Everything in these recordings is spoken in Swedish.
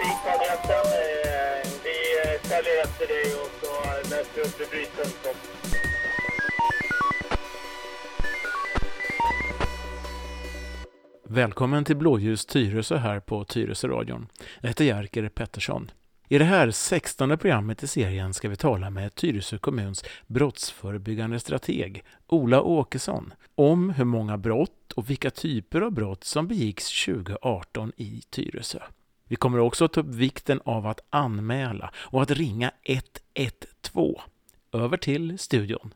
trafikadressen. Eh, vi eh, följer efter dig och så möter vi upp i brytpunkten. Välkommen till Blåljus Tyresö här på Tyresöradion. Jag heter Jerker Pettersson. I det här sextonde programmet i serien ska vi tala med Tyresö kommuns brottsförebyggande strateg Ola Åkesson om hur många brott och vilka typer av brott som begicks 2018 i Tyresö. Vi kommer också att ta upp vikten av att anmäla och att ringa 112. Över till studion.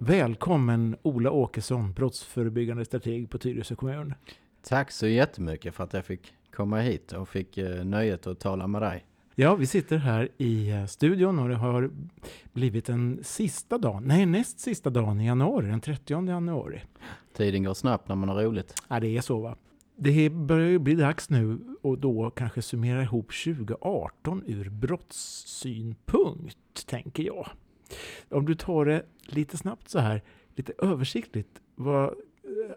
Välkommen Ola Åkesson, brottsförebyggande strateg på Tyresö kommun. Tack så jättemycket för att jag fick komma hit och fick eh, nöjet att tala med dig. Ja, vi sitter här i eh, studion och det har blivit den sista dagen, nej näst sista dagen i januari, den 30 januari. Tiden går snabbt när man har roligt. Ja, det är så va. Det börjar ju bli dags nu och då kanske summera ihop 2018 ur brottssynpunkt, tänker jag. Om du tar det lite snabbt så här, lite översiktligt, vad,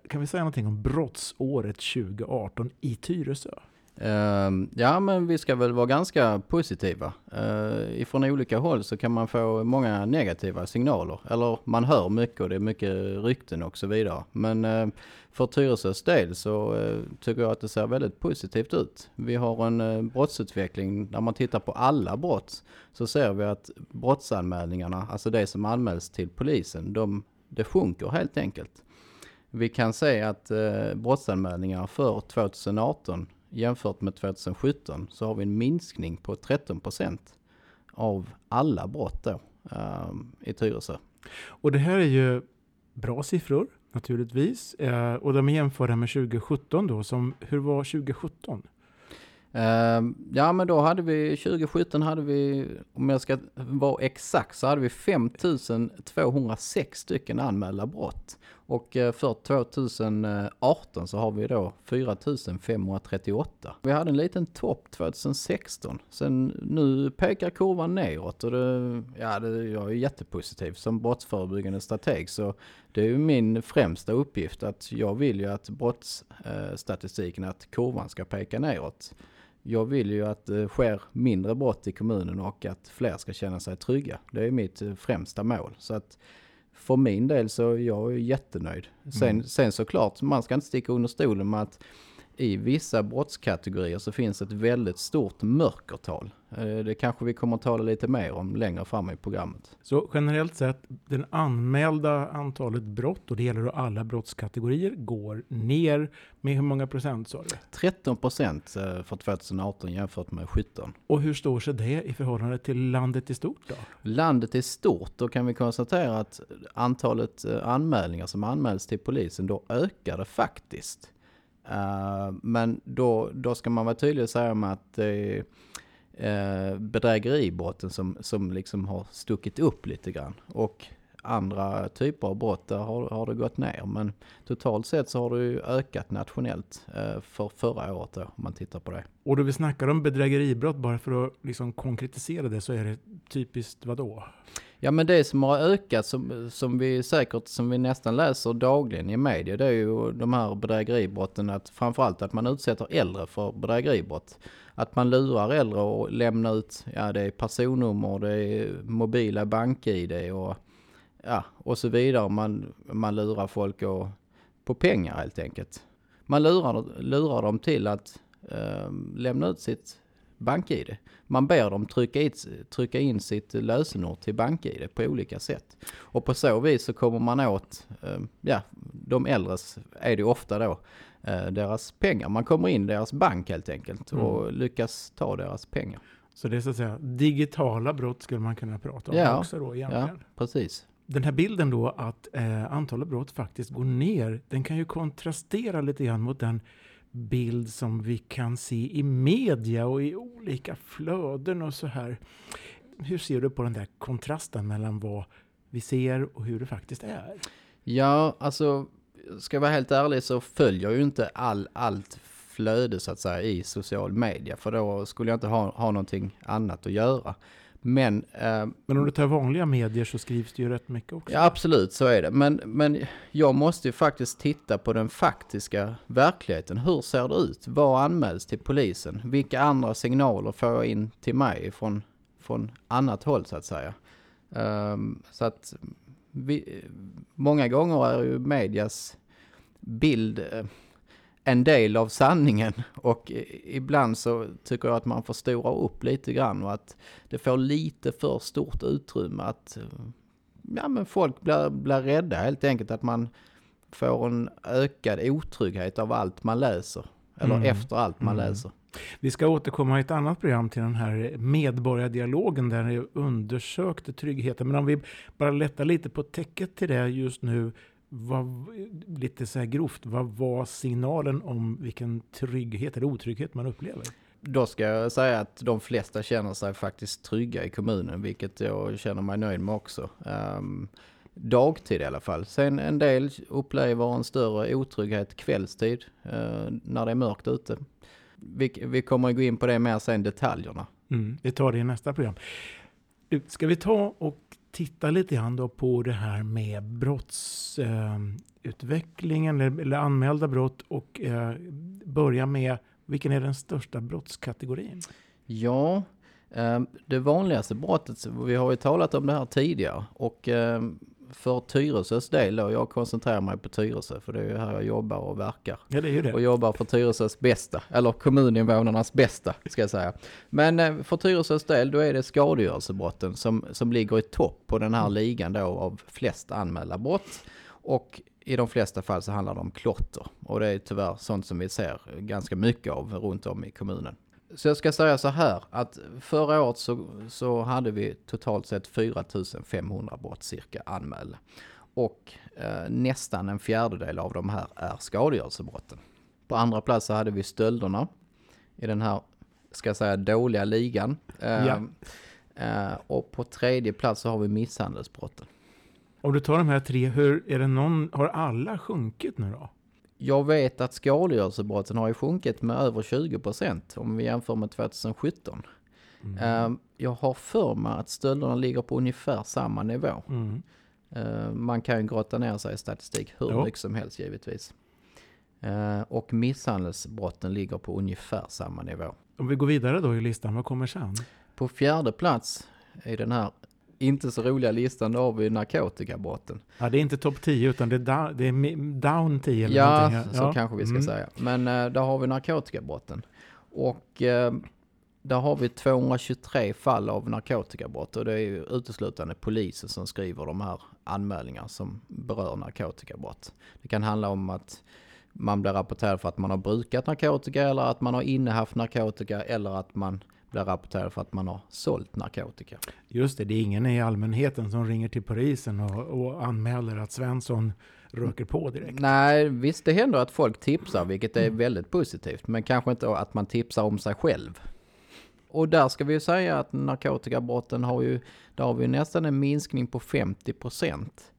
kan vi säga någonting om brottsåret 2018 i Tyresö? Ehm, ja, men vi ska väl vara ganska positiva. Uh, ifrån olika håll så kan man få många negativa signaler. Eller man hör mycket och det är mycket rykten och så vidare. Men uh, för Tyresös del så uh, tycker jag att det ser väldigt positivt ut. Vi har en uh, brottsutveckling, när man tittar på alla brott så ser vi att brottsanmälningarna, alltså det som anmäls till polisen, de, det sjunker helt enkelt. Vi kan se att uh, brottsanmälningar för 2018 jämfört med 2017 så har vi en minskning på 13 procent av alla brott då um, i Tyresö. Och det här är ju bra siffror naturligtvis. Eh, och de är jämförda med 2017 då. Som, hur var 2017? Uh, ja men då hade vi, 2017 hade vi, om jag ska vara exakt, så hade vi 5206 stycken anmälda brott. Och eh, för 2018 så har vi då 4538. Vi hade en liten topp 2016. Sen nu pekar kurvan neråt och det, ja, det, jag är jättepositiv som brottsförebyggande strateg. Så det är ju min främsta uppgift att jag vill ju att brottsstatistiken, eh, att kurvan ska peka neråt. Jag vill ju att det sker mindre brott i kommunen och att fler ska känna sig trygga. Det är mitt främsta mål. Så att för min del så är jag jättenöjd. Sen, mm. sen såklart, man ska inte sticka under stolen med att i vissa brottskategorier så finns ett väldigt stort mörkertal. Det kanske vi kommer att tala lite mer om längre fram i programmet. Så generellt sett, det anmälda antalet brott, och det gäller då alla brottskategorier, går ner med hur många procent sa du? 13 procent för 2018 jämfört med 17. Och hur står sig det i förhållande till landet i stort då? Landet i stort, då kan vi konstatera att antalet anmälningar som anmäls till polisen, då ökade faktiskt. Uh, men då, då ska man vara tydlig och säga med att det är uh, bedrägeribrotten som, som liksom har stuckit upp lite grann. Och andra typer av brott, där har, har det gått ner. Men totalt sett så har det ju ökat nationellt uh, för förra året då, om man tittar på det. Och då vi snackar om bedrägeribrott, bara för att liksom konkretisera det, så är det typiskt vad då? Ja men det som har ökat som, som vi säkert, som vi nästan läser dagligen i media, det är ju de här bedrägeribrotten, att framförallt att man utsätter äldre för bedrägeribrott. Att man lurar äldre och lämnar ut, ja det är personnummer, det är mobila bank-id och, ja, och så vidare. Man, man lurar folk och, på pengar helt enkelt. Man lurar, lurar dem till att eh, lämna ut sitt BankID. Man ber dem trycka, in, trycka in sitt lösenord till BankID på olika sätt. Och på så vis så kommer man åt, eh, ja, de äldres är det ofta då, eh, deras pengar. Man kommer in i deras bank helt enkelt och mm. lyckas ta deras pengar. Så det är så att säga digitala brott skulle man kunna prata om ja, också då egentligen. Ja, precis. Den här bilden då att eh, antalet brott faktiskt går ner, den kan ju kontrastera lite grann mot den bild som vi kan se i media och i olika flöden och så här. Hur ser du på den där kontrasten mellan vad vi ser och hur det faktiskt är? Ja, alltså ska jag vara helt ärlig så följer jag ju inte all, allt flöde så att säga i social media för då skulle jag inte ha, ha någonting annat att göra. Men, eh, Men om du tar vanliga medier så skrivs det ju rätt mycket också. ja, absolut så är det. Men, men jag måste ju faktiskt titta på den faktiska verkligheten. Hur ser det ut? Vad anmäls till polisen? Vilka andra signaler får jag in till mig från, från annat håll så att säga? Ehm, så att vi, många gånger är ju medias bild eh, en del av sanningen och ibland så tycker jag att man förstorar upp lite grann och att det får lite för stort utrymme att ja, men folk blir, blir rädda helt enkelt att man får en ökad otrygghet av allt man läser eller Mm. efter allt man Mm. läser. Vi ska återkomma i ett annat program till den här medborgardialogen där ni undersökte tryggheten. Men om vi bara lättar lite på täcket till det just nu. Vad, lite så här grovt, vad var signalen om vilken trygghet eller otrygghet man upplever? Då ska jag säga att de flesta känner sig faktiskt trygga i kommunen, vilket jag känner mig nöjd med också. Um, dagtid i alla fall. Sen en del upplever en större otrygghet kvällstid, eh, när det är mörkt ute. Vi, vi kommer att gå in på det mer sen, detaljerna. Mm, vi tar det i nästa program. Du, Ska vi ta och titta lite grann då på det här med brottsutvecklingen eh, eller, eller anmälda brott och eh, börja med vilken är den största brottskategorin? Ja, eh, det vanligaste brottet, vi har ju talat om det här tidigare och eh, för Tyresös del då, jag koncentrerar mig på Tyresö för det är ju här jag jobbar och verkar. Ja, det är ju det. och jobbar för Tyresös bästa, eller kommuninvånarnas bästa ska jag säga. Men eh, för Tyresös del då är det skadegörelsebrotten som, som ligger i topp på den här ligan då av flest anmälda brott. Och i de flesta fall så handlar det om klotter. Och det är tyvärr sånt som vi ser ganska mycket av runt om i kommunen. Så jag ska säga så här att förra året så, så hade vi totalt sett 4500 brott cirka anmälda. Och eh, nästan en fjärdedel av de här är skadegörelsebrotten. På andra plats så hade vi stölderna i den här, ska jag säga, dåliga ligan. Eh, Ja. eh, och på tredje plats så har vi misshandelsbrotten. Om du tar de här tre, hur, är det någon, har alla sjunkit nu då? Jag vet att skadegörelsebrotten har ju sjunkit med över 20 procent om vi jämför med 2017. Mm. Eh, jag har för mig att stölderna ligger på ungefär samma nivå. Mm. Eh, Man kan ju grotta ner sig i statistik hur Ja. mycket som helst givetvis. Eh, Och misshandelsbrotten ligger på ungefär samma nivå. Om vi går vidare då i listan, vad kommer sen? På fjärde plats i den här inte så roliga listan då har vi narkotikabrotten. Ja, det är inte topp 10 utan det är, down, det är down 10 eller Ja, någonting. så kanske vi ska Mm. säga. Men eh, där har vi narkotikabrotten. Och eh, där har vi 223 fall av narkotikabrott och det är ju uteslutande polisen som skriver de här anmälningarna som berör narkotikabrott. Det kan handla om att man blir rapporterad för att man har brukat narkotika eller att man har innehaft narkotika eller att man blir rapporterad för att man har sålt narkotika. Just det, det är ingen i allmänheten som ringer till polisen och, och anmäler att Svensson röker på direkt. Nej, visst det händer att folk tipsar, vilket är väldigt positivt. Men kanske inte att man tipsar om sig själv. Och där ska vi ju säga att narkotikabrotten har ju, där har vi nästan en minskning på 50 procent.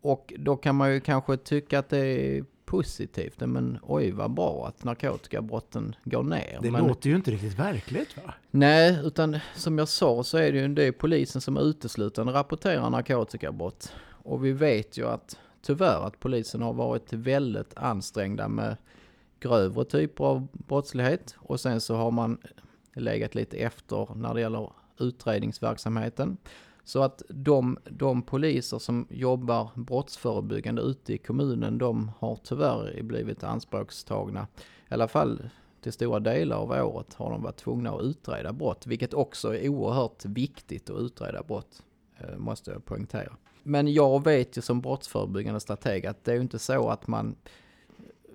Och då kan man ju kanske tycka att det är positivt, men oj vad bra att narkotikabrotten går ner. Det men, låter ju inte riktigt verkligt va? Nej, utan som jag sa så är det ju det är polisen som uteslutande rapporterar narkotikabrott. Och vi vet ju att tyvärr att polisen har varit väldigt ansträngda med grövre typer av brottslighet. Och sen så har man legat lite efter när det gäller utredningsverksamheten. Så att de, de poliser som jobbar brottsförebyggande ute i kommunen, de har tyvärr blivit anspråkstagna. I alla fall till stora delar av året har de varit tvungna att utreda brott, vilket också är oerhört viktigt att utreda brott, eh, måste jag poängtera. Men jag vet ju som brottsförebyggande strateg att det är ju inte så att man,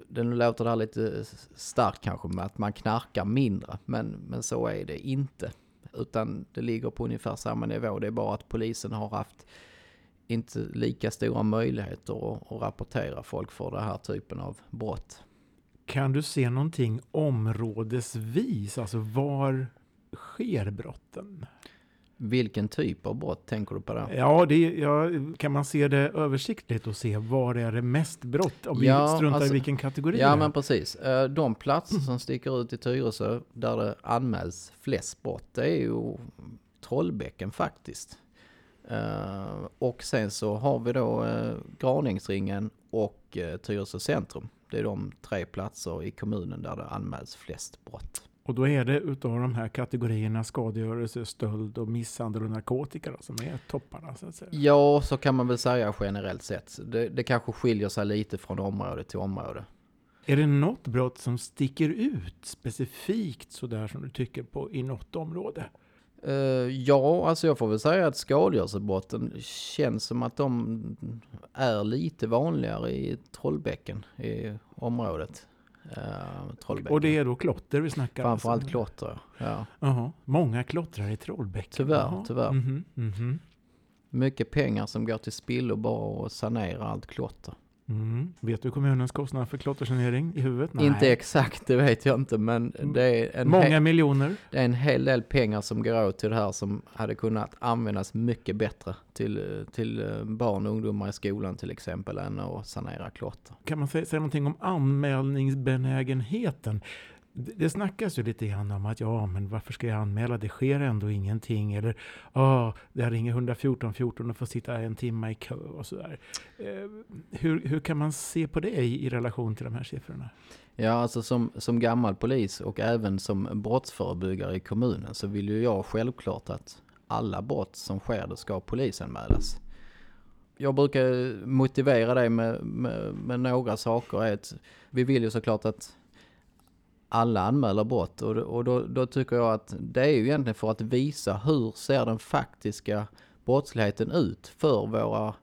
det nu låter det här lite starkt kanske med att man knarkar mindre, men, men så är det inte. Utan det ligger på ungefär samma nivå, det är bara att polisen har haft inte lika stora möjligheter att, att rapportera folk för den här typen av brott. Kan du se någonting områdesvis? Alltså var sker brotten? Vilken typ av brott tänker du på då? Ja, det, ja, kan man se det översiktligt och se var är det mest brott? Om Ja, vi struntar alltså- i vilken kategori Ja men precis. Eh, De platser som sticker ut i Tyresö där det anmäls flest brott det är ju Trollbäcken faktiskt. Eh, och sen så har vi då uh, Graningsringen och Tyresö centrum. Det är de tre platser i kommunen där det anmäls flest brott. Och då är det utav de här kategorierna skadegörelse, stöld och misshandel och narkotika då, som är topparna så att säga? Ja, så kan man väl säga generellt sett. Det, det kanske skiljer sig lite från område till område. Är det något brott som sticker ut specifikt sådär som du tycker på i något område? Uh, ja, alltså jag får väl säga att skadegörelsebrotten känns som att de är lite vanligare i Trollbäcken, i området. Uh, och det är då klotter vi snackar om? Framförallt alltså. klotter, ja. Jaha, många klottrar i Trollbäcken? Tyvärr, Jaha. tyvärr. Mm -hmm, mm -hmm. Mycket pengar som går till spillo bara att sanera allt klotter. Mm. Vet du kommunens kostnad för klottersanering i huvudet? Nej. Inte exakt, det vet jag inte, men mm. det är en Många miljoner? Det är en hel del pengar som går åt till det här som hade kunnat användas mycket bättre till, till eh, barn och ungdomar i skolan till exempel än att sanera klotter. Kan man säga, säga någonting om anmälningsbenägenheten? Det snackas ju lite grann om att ja, men varför ska jag anmäla? Det sker ändå ingenting. Eller ja, det jag ringer 114 14 och får sitta en timme i kö och sådär. där. Eh, hur, hur kan man se på det i, i relation till de här siffrorna? Ja, alltså som, som gammal polis och även som brottsförebyggare i kommunen så vill ju jag självklart att alla brott som sker det ska polisanmälas. Jag brukar motivera det med, med, med några saker. Ett, vi vill ju såklart att alla anmäler brott och, och då, då, tycker jag att det är ju egentligen för att visa hur ser den faktiska brottsligheten ut för våra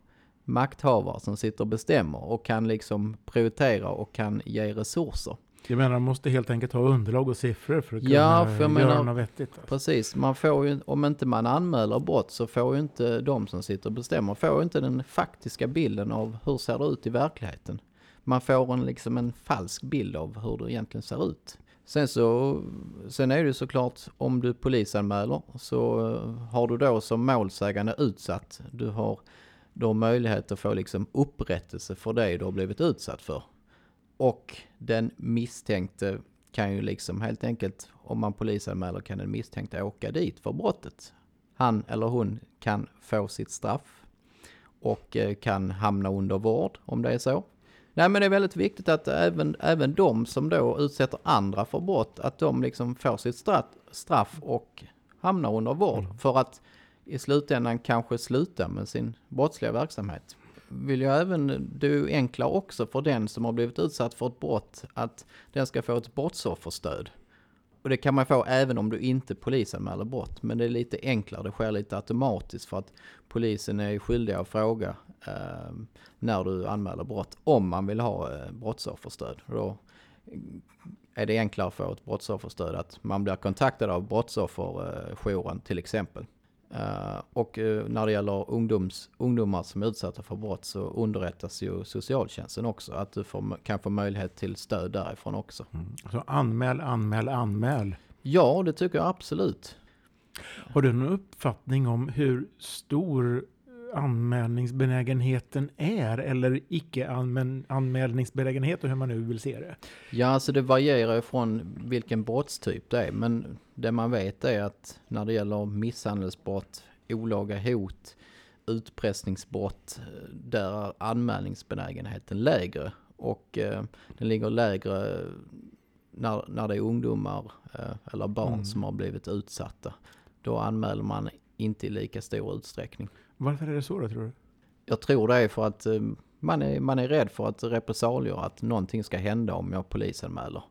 makthavare som sitter och bestämmer och kan liksom prioritera och kan ge resurser. Jag menar, man måste helt enkelt ha underlag och siffror för att kunna ja, för göra menar, något vettigt. Alltså. Precis, man får ju, om inte man anmäler brott så får ju inte de som sitter och bestämmer, får ju inte den faktiska bilden av hur ser det ut i verkligheten man får en, liksom en falsk bild av hur det egentligen ser ut. Sen så, sen är det såklart om du polisanmäler så eh, har du då som målsägande utsatt, du har då möjlighet att få liksom upprättelse för det du har blivit utsatt för. Och den misstänkte kan ju liksom helt enkelt, om man polisanmäler kan den misstänkte åka dit för brottet. Han eller hon kan få sitt straff och eh, kan hamna under vård om det är så. Nej men det är väldigt viktigt att även, även de som då utsätter andra för brott, att de liksom får sitt straff, straff och hamnar under vård. Mm. För att i slutändan kanske sluta med sin brottsliga verksamhet. Vill jag även, det är enklare också för den som har blivit utsatt för ett brott, att den ska få ett brottsofferstöd. Och det kan man få även om du inte polisanmäler brott. Men det är lite enklare, det sker lite automatiskt för att polisen är skyldig att fråga eh, när du anmäler brott om man vill ha eh, brottsofferstöd. Då eh, är det enklare att få ett brottsofferstöd att man blir kontaktad av brottsofferjouren till exempel. Uh, och uh, när det gäller ungdoms, ungdomar som är utsatta för brott så underrättas ju socialtjänsten också. Att du får, kan få möjlighet till stöd därifrån också. Mm. Så anmäl, anmäl, anmäl. Ja, det tycker jag absolut. Har du någon uppfattning om hur stor anmälningsbenägenheten är eller icke anmälningsbenägenhet och hur man nu vill se det? Ja, alltså det varierar ju från vilken brottstyp det är. Men det man vet är att när det gäller misshandelsbrott, olaga hot, utpressningsbrott, där är anmälningsbenägenheten lägre. Och eh, den ligger lägre när, när det är ungdomar eh, eller barn mm. som har blivit utsatta. Då anmäler man inte i lika stor utsträckning. Varför är det så då tror du? Jag tror det är för att eh, man är, man är rädd för att repressalier, att någonting ska hända om jag polisanmäler.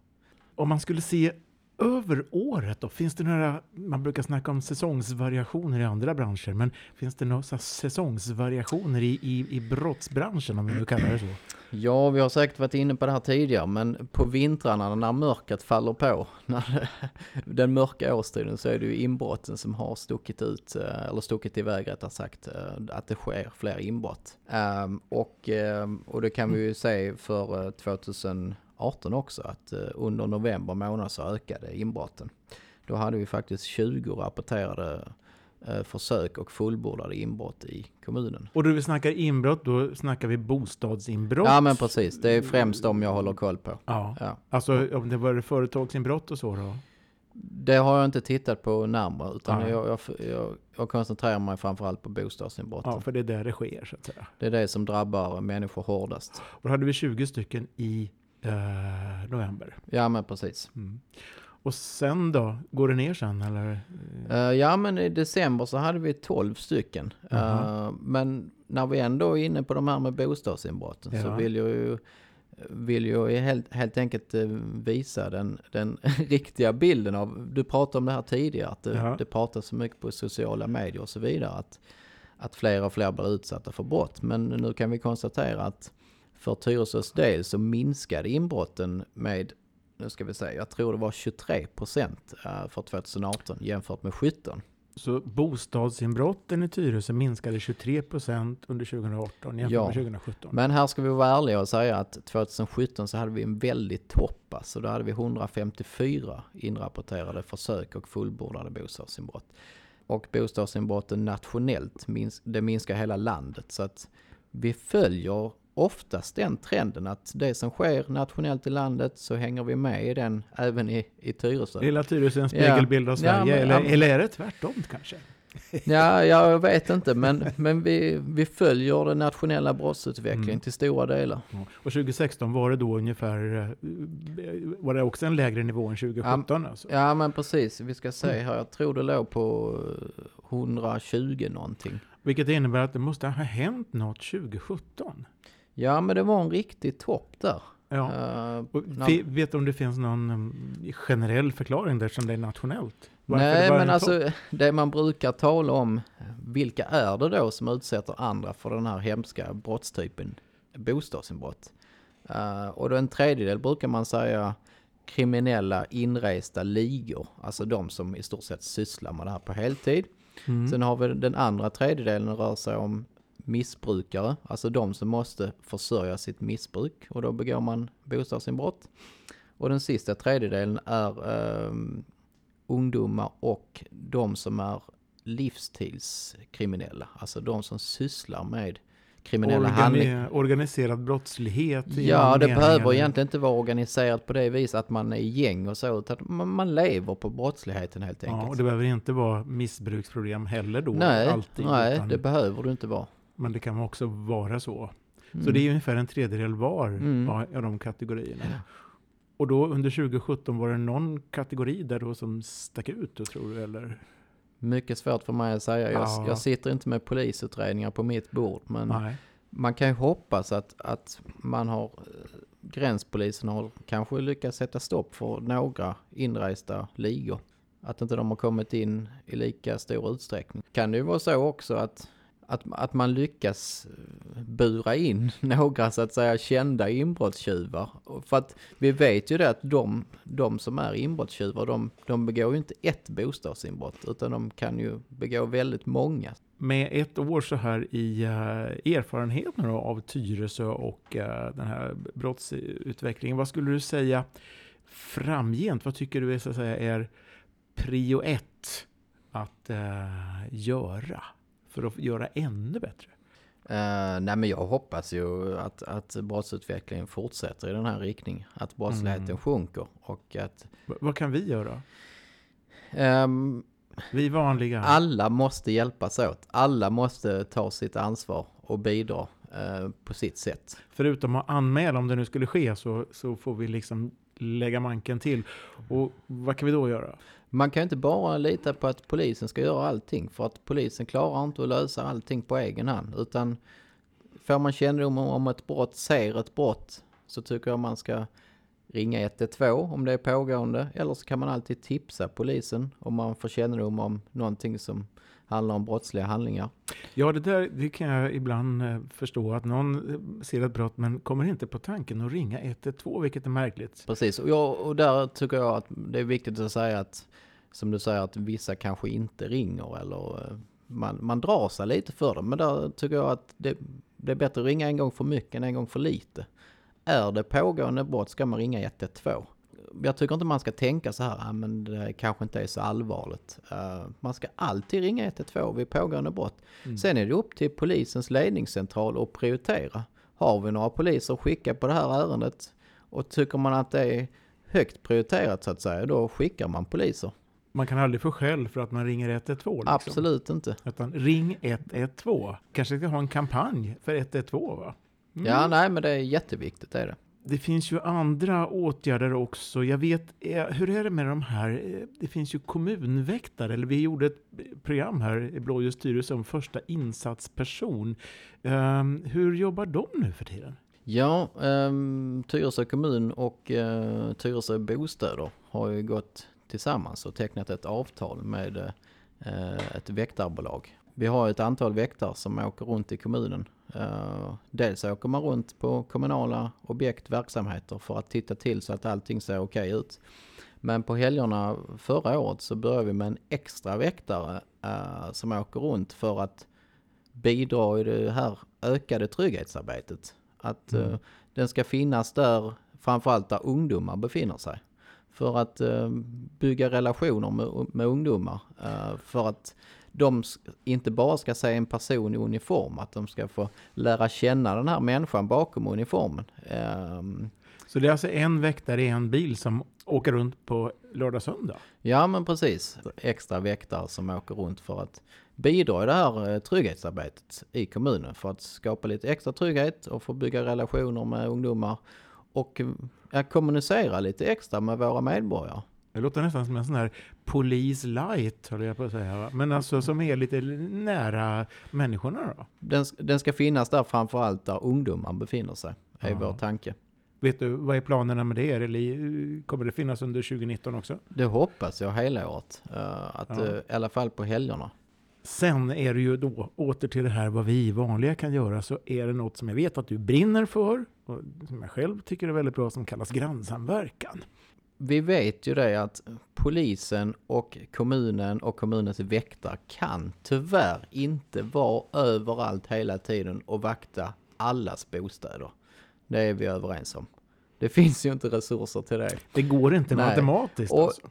Om man skulle se över året då? Finns det några, man brukar snacka om säsongsvariationer i andra branscher, men finns det några säsongsvariationer i, i, i brottsbranschen om vi nu kallar det så? Ja, vi har säkert varit inne på det här tidigare, men på vintrarna när mörkret faller på, när den mörka årstiden, så är det ju inbrotten som har stuckit ut, eh, eller stuckit iväg rättare sagt, eh, att det sker fler inbrott. Ehm, och, ehm, och det kan vi ju se för eh, 2000 eh, 18 också att eh, under november månad så ökade inbrotten. Då hade vi faktiskt 20 rapporterade eh, försök och fullbordade inbrott i kommunen. Och då vi snackar inbrott, då snackar vi bostadsinbrott? Ja men precis, det är främst de jag håller koll på. Ja, ja. alltså om det var företagsinbrott och så då? Det har jag inte tittat på närmare utan jag, jag, jag, jag koncentrerar mig framförallt på bostadsinbrotten. Ja, för det är där det sker så att säga. Det är det som drabbar människor hårdast. Och då hade vi 20 stycken i eh, november. Ja men precis. Mm. Och sen då? Går det ner sen eller? Eh, ja men i december så hade vi 12 stycken. Jaha. Eh, men när vi ändå är inne på de här med bostadsinbrotten så Ja. vill jag ju vill jag helt, helt enkelt eh, visa den, den riktiga bilden av, du pratade om det här tidigare, att det, Ja. det pratas så mycket på sociala medier och så vidare, att, att fler och fler blir utsatta för brott. Men nu kan vi konstatera att för Tyresös del så minskade inbrotten med, nu ska vi säga, jag tror det var 23 procent eh, för 2018 jämfört med 17. Så bostadsinbrotten i Tyresö minskade 23 procent under 2018 jämfört Ja. med 2017. Men här ska vi vara ärliga och säga att 2017 så hade vi en väldigt topp. Så då hade vi 154 inrapporterade försök och fullbordade bostadsinbrott. Och bostadsinbrotten nationellt, det minskar hela landet. Så att vi följer oftast den trenden att det som sker nationellt i landet så hänger vi med i den även i, i Tyresö. Hela Tyresö är en spegelbild av Ja, Sverige, men- eller, ja, eller är det tvärtom kanske? Ja, jag vet inte, men, men vi, vi följer den nationella brottsutvecklingen Mm. till stora delar. Ja. Och 2016 var det då ungefär, eh, var det också en lägre nivå än 2017 alltså? Ja men precis, vi ska se här. Jag tror det låg på eh, 120 någonting. Vilket innebär att det måste ha hänt något 2017. Ja men det var en riktig topp där. Ja. Och när- vet du om det finns någon mm, generell förklaring där som det är nationellt? Varför Nej men en alltså topp? det man brukar tala om, vilka är det då som utsätter andra för den här hemska brottstypen bostadsinbrott? Eh, och då en tredjedel brukar man säga kriminella inresta ligor, alltså de som i stort sett sysslar med det här på heltid. Mm. Sen har vi den andra tredjedelen rör sig om missbrukare, alltså de som måste försörja sitt missbruk och då begår man bostadsinbrott. Och den sista tredjedelen är ehm, ungdomar och de som är livstidskriminella, alltså de som sysslar med kriminella handlingar. Organi- organiserad brottslighet? Ja, det behöver egentligen inte vara organiserat på det viset att man är i gäng och så, utan man, man lever på brottsligheten helt enkelt. Ja, och det behöver inte vara missbruksproblem heller då? nej, alltid, nej utan- det behöver du inte vara. Men det kan också vara så. Så Mm. det är ungefär en tredjedel var Mm. av de kategorierna. Och då under 2017 var det någon kategori där då som stack ut då, tror du? Eller? Mycket svårt för mig att säga. Jag, Ja. jag sitter inte med polisutredningar på mitt bord. Men Nej. man kan ju hoppas att, att man har, eh, gränspolisen har kanske lyckats sätta stopp för några inresta ligor. Att inte de har kommit in i lika stor utsträckning. Kan det ju vara så också att, att, att man lyckas bura in några så att säga kända inbrottstjuvar. För att vi vet ju det att de, de som är inbrottstjuvar, de, de begår ju inte ett bostadsinbrott utan de kan ju begå väldigt många. Med ett år så här i eh, uh, erfarenhet nu av Tyresö och eh, den här brottsutvecklingen. Vad skulle du säga framgent? Vad tycker du är, så att säga, är prio ett att eh, göra för att göra ännu bättre? Uh, nej men jag hoppas ju att, att brottsutvecklingen fortsätter i den här riktningen. Att brottsligheten Mm. sjunker och att V- vad kan vi göra? ehm, Vi vanliga. alla måste hjälpas åt. Alla måste ta sitt ansvar och bidra eh, på sitt sätt. Förutom att anmäla om det nu skulle ske så, så får vi liksom lägga manken till. Och vad kan vi då göra? Man kan inte bara lita på att polisen ska göra allting för att polisen klarar inte att lösa allting på egen hand utan får man kännedom om ett brott, ser ett brott så tycker jag man ska ringa 112 om det är pågående eller så kan man alltid tipsa polisen om man får kännedom om någonting som handlar om brottsliga handlingar. Ja, det där det kan jag ibland eh, förstå att någon eh, ser ett brott men kommer inte på tanken att ringa 112, vilket är märkligt. Precis, och, jag, och där tycker jag att det är viktigt att säga att som du säger att vissa kanske inte ringer eller eh, man, man drar sig lite för det. Men där tycker jag att det, det är bättre att ringa en gång för mycket än en gång för lite. Är det pågående brott ska man ringa 112. Jag tycker inte man ska tänka så här, ah, men det kanske inte är så allvarligt. Eh, man ska alltid ringa 112 vid pågående brott. Mm. Sen är det upp till polisens ledningscentral att prioritera. Har vi några poliser att skicka på det här ärendet och tycker man att det är högt prioriterat så att säga, då skickar man poliser. Man kan aldrig få skäll för att man ringer 112. Liksom. Absolut inte. Utan ring 112. Kanske ska ha en kampanj för 112 va? Mm. Ja, nej men det är jätteviktigt det är det. Det finns ju andra åtgärder också. Jag vet, eh, hur är det med de här? Eh, det finns ju kommunväktare, eller vi gjorde ett program här i Blåljusstyrelsen om första insatsperson. Ehm, hur jobbar de nu för tiden? Ja, um, Tyresö kommun och uh, Tyresö bostäder har ju gått tillsammans och tecknat ett avtal med uh, ett väktarbolag. Vi har ett antal väktare som åker runt i kommunen. Uh, dels åker man runt på kommunala objekt, verksamheter för att titta till så att allting ser okej ut. Men på helgerna förra året så började vi med en extra väktare uh, som åker runt för att bidra i det här ökade trygghetsarbetet. Att Mm. eh, den ska finnas där, framförallt där ungdomar befinner sig. För att eh, bygga relationer med, med ungdomar. eh, för att de inte bara ska se en person i uniform, att de ska få lära känna den här människan bakom uniformen. Ehm, Så det är alltså en väktare i en bil som åker runt på lördag söndag? Ja men precis. Extra väktare som åker runt för att bidra i det här eh, trygghetsarbetet i kommunen. För att skapa lite extra trygghet och få bygga relationer med ungdomar. Och eh, kommunicera lite extra med våra medborgare. Det låter nästan som en sån här polis light, höll jag på att säga. Men alltså som är lite nära människorna då? Den, den ska finnas där framförallt där ungdomar befinner sig. Är Ja. vår tanke. Vet du, vad är planerna med det? Eller kommer det finnas under 2019 också? Det hoppas jag hela året. eh, att, Ja. eh, I alla fall på helgerna. Sen är det ju då åter till det här vad vi vanliga kan göra så är det något som jag vet att du brinner för och som jag själv tycker är väldigt bra som kallas grannsamverkan. Vi vet ju det att polisen och kommunen och kommunens väktare kan tyvärr inte vara överallt hela tiden och vakta allas bostäder. Det är vi överens om. Det finns ju inte resurser till det. Det går inte Nej. matematiskt Och- alltså.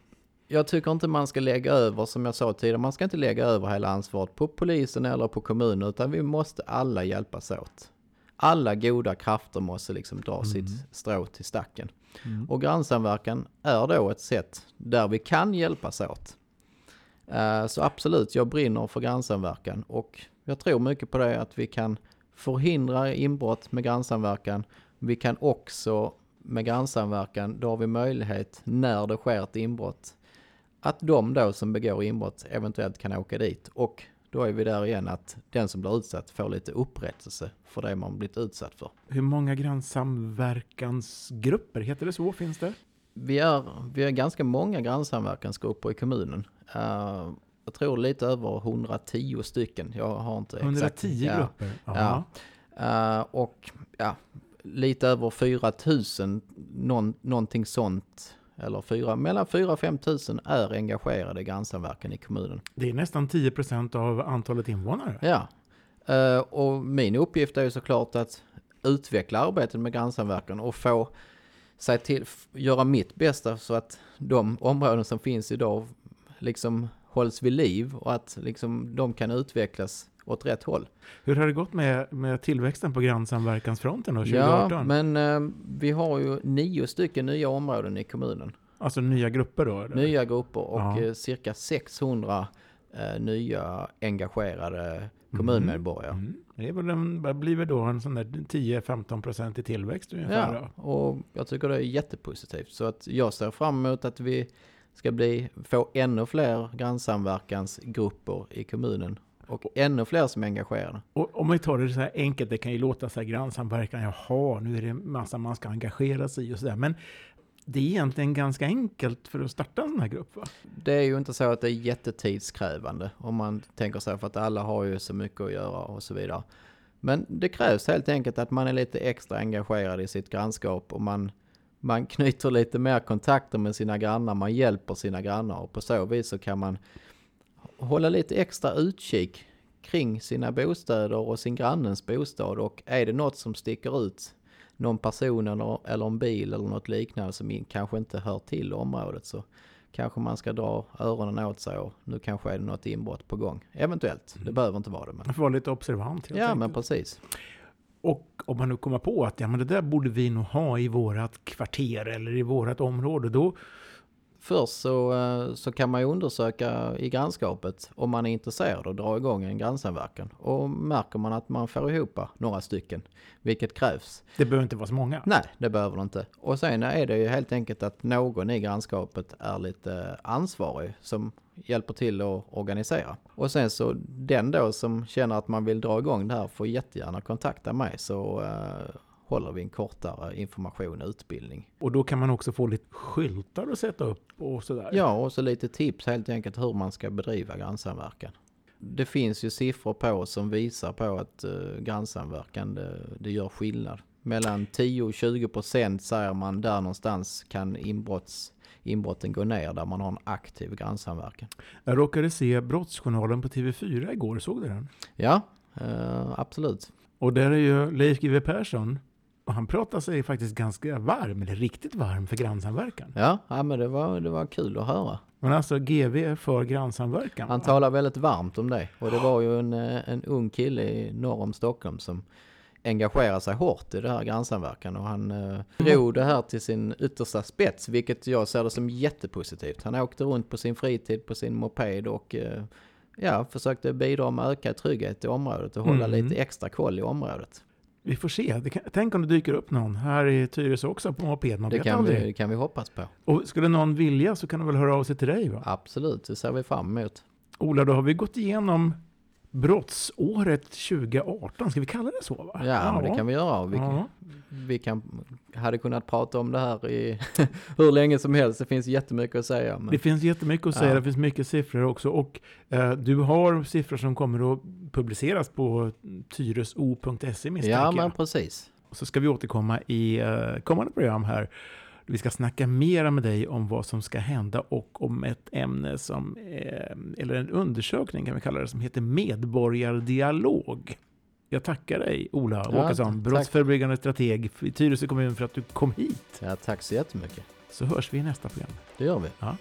Jag tycker inte man ska lägga över, som jag sa tidigare, man ska inte lägga över hela ansvaret på polisen eller på kommunen, utan vi måste alla hjälpas åt. Alla goda krafter måste liksom dra sitt strå till stacken. Mm. Och grannsamverkan är då ett sätt där vi kan hjälpas åt. Eh, så absolut, jag brinner för grannsamverkan och jag tror mycket på det att vi kan förhindra inbrott med grannsamverkan. Vi kan också med grannsamverkan, då har vi möjlighet när det sker ett inbrott att de då som begår inbrott eventuellt kan åka dit och då är vi där igen att den som blir utsatt får lite upprättelse för det man blivit utsatt för. Hur många grannsamverkansgrupper, heter det så, finns det? Vi är, vi är ganska många grannsamverkansgrupper i kommunen. Eh, jag tror lite över 110 stycken. Jag har inte exakt. 110 Ja. grupper? Ja. Eh, och ja, lite över 4 000, någon, någonting sånt. Eller fyra, mellan 4 och 5 000 är engagerade i grannsamverkan i kommunen. Det är nästan 10 procent av antalet invånare. Ja, Eh, och min uppgift är ju såklart att utveckla arbetet med grannsamverkan och få sig till, göra mitt bästa så att de områden som finns idag liksom hålls vid liv och att liksom de kan utvecklas åt rätt håll. Hur har det gått med, med tillväxten på grannsamverkansfronten då, 2018? Ja, men eh, vi har ju nio stycken nya områden i kommunen. Alltså nya grupper då? Eller? Nya grupper och Ja. eh, cirka 600 eh, nya engagerade kommunmedborgare. Mm. Det är väl en, vad blir väl då en sån där 10-15 procent i tillväxt ungefär Ja, då? och jag tycker det är jättepositivt. Så att jag ser fram emot att vi ska bli, få ännu fler grannsamverkansgrupper i kommunen. Och ännu fler som är engagerade. Och om vi tar det så här enkelt, det kan ju låta så här grannsamverkan, jaha, nu är det massa man ska engagera sig i och sådär. Men det är egentligen ganska enkelt för att starta en sån här grupp va? Det är ju inte så att det är jättetidskrävande om man tänker sig för att alla har ju så mycket att göra och så vidare. Men det krävs helt enkelt att man är lite extra engagerad i sitt grannskap och man, man knyter lite mer kontakter med sina grannar, man hjälper sina grannar och på så vis så kan man hålla lite extra utkik kring sina bostäder och sin grannens bostad och är det något som sticker ut, någon person eller, eller en bil eller något liknande som kanske inte hör till området så kanske man ska dra öronen åt sig och nu kanske är det något inbrott på gång. Eventuellt, det behöver inte vara det men. Vara lite observant helt Ja enkelt. men precis. Och om man nu kommer på att ja, men det där borde vi nog ha i vårat kvarter eller i vårat område, då Först så, eh, så kan man ju undersöka i grannskapet om man är intresserad och dra igång en grannsamverkan. Och märker man att man får ihop några stycken, vilket krävs. det behöver inte vara så många. Nej, det behöver det inte. Och sen är det ju helt enkelt att någon i grannskapet är lite ansvarig som hjälper till att organisera. Och sen så den då som känner att man vill dra igång det här får jättegärna kontakta mig så eh, håller vi en kortare information och utbildning. Och då kan man också få lite skyltar att sätta upp och sådär. Ja, och så lite tips helt enkelt hur man ska bedriva grannsamverkan. Det finns ju siffror på som visar på att uh, grannsamverkan det, det gör skillnad. Mellan 10 och 20 procent säger man där någonstans kan inbrotts, inbrotten gå ner där man har en aktiv grannsamverkan. Jag råkade se Brottsjournalen på TV4 igår, såg du den? Ja, uh, absolut. Och där är ju Leif GW Persson, och han pratar sig faktiskt ganska varm, eller riktigt varm, för grannsamverkan. Ja, ja men det var, det var kul att höra. Men alltså GV för grannsamverkan. Han talar väldigt varmt om det. Och det var ju en, eh, en ung kille i norr om Stockholm som engagerar sig hårt i det här grannsamverkan och han eh, drog det här till sin yttersta spets, vilket jag ser det som jättepositivt. Han åkte runt på sin fritid på sin moped och eh, ja, försökte bidra med ökad trygghet i området och hålla Mm. lite extra koll i området. Vi får se. Kan, tänk om det dyker upp någon här i Tyresö också på moped. Man Det kan aldrig. vi, kan vi hoppas på. Och skulle någon vilja så kan de väl höra av sig till dig va? Absolut, det ser vi fram emot. Ola, då har vi gått igenom brottsåret 2018. Ska vi kalla det så? Va? Ja, men det kan vi göra. Vi, Ja. vi kan, hade kunnat prata om det här i hur länge som helst. Det finns jättemycket att säga. Men... Det finns jättemycket att säga, Ja. det finns mycket siffror också. Och eh, du har siffror som kommer att publiceras på tyreso.se misstänker Ja, men precis. Och så ska vi återkomma i eh, kommande program här. Vi ska snacka mera med dig om vad som ska hända och om ett ämne som, eh, eller en undersökning kan vi kalla det, som heter medborgardialog. Jag tackar dig Ola Ja, Åkesson, brottsförebyggande strateg i Tyresö kommun för att du kom hit. Ja, tack så jättemycket. Så hörs vi i nästa program. Det gör vi. Ja.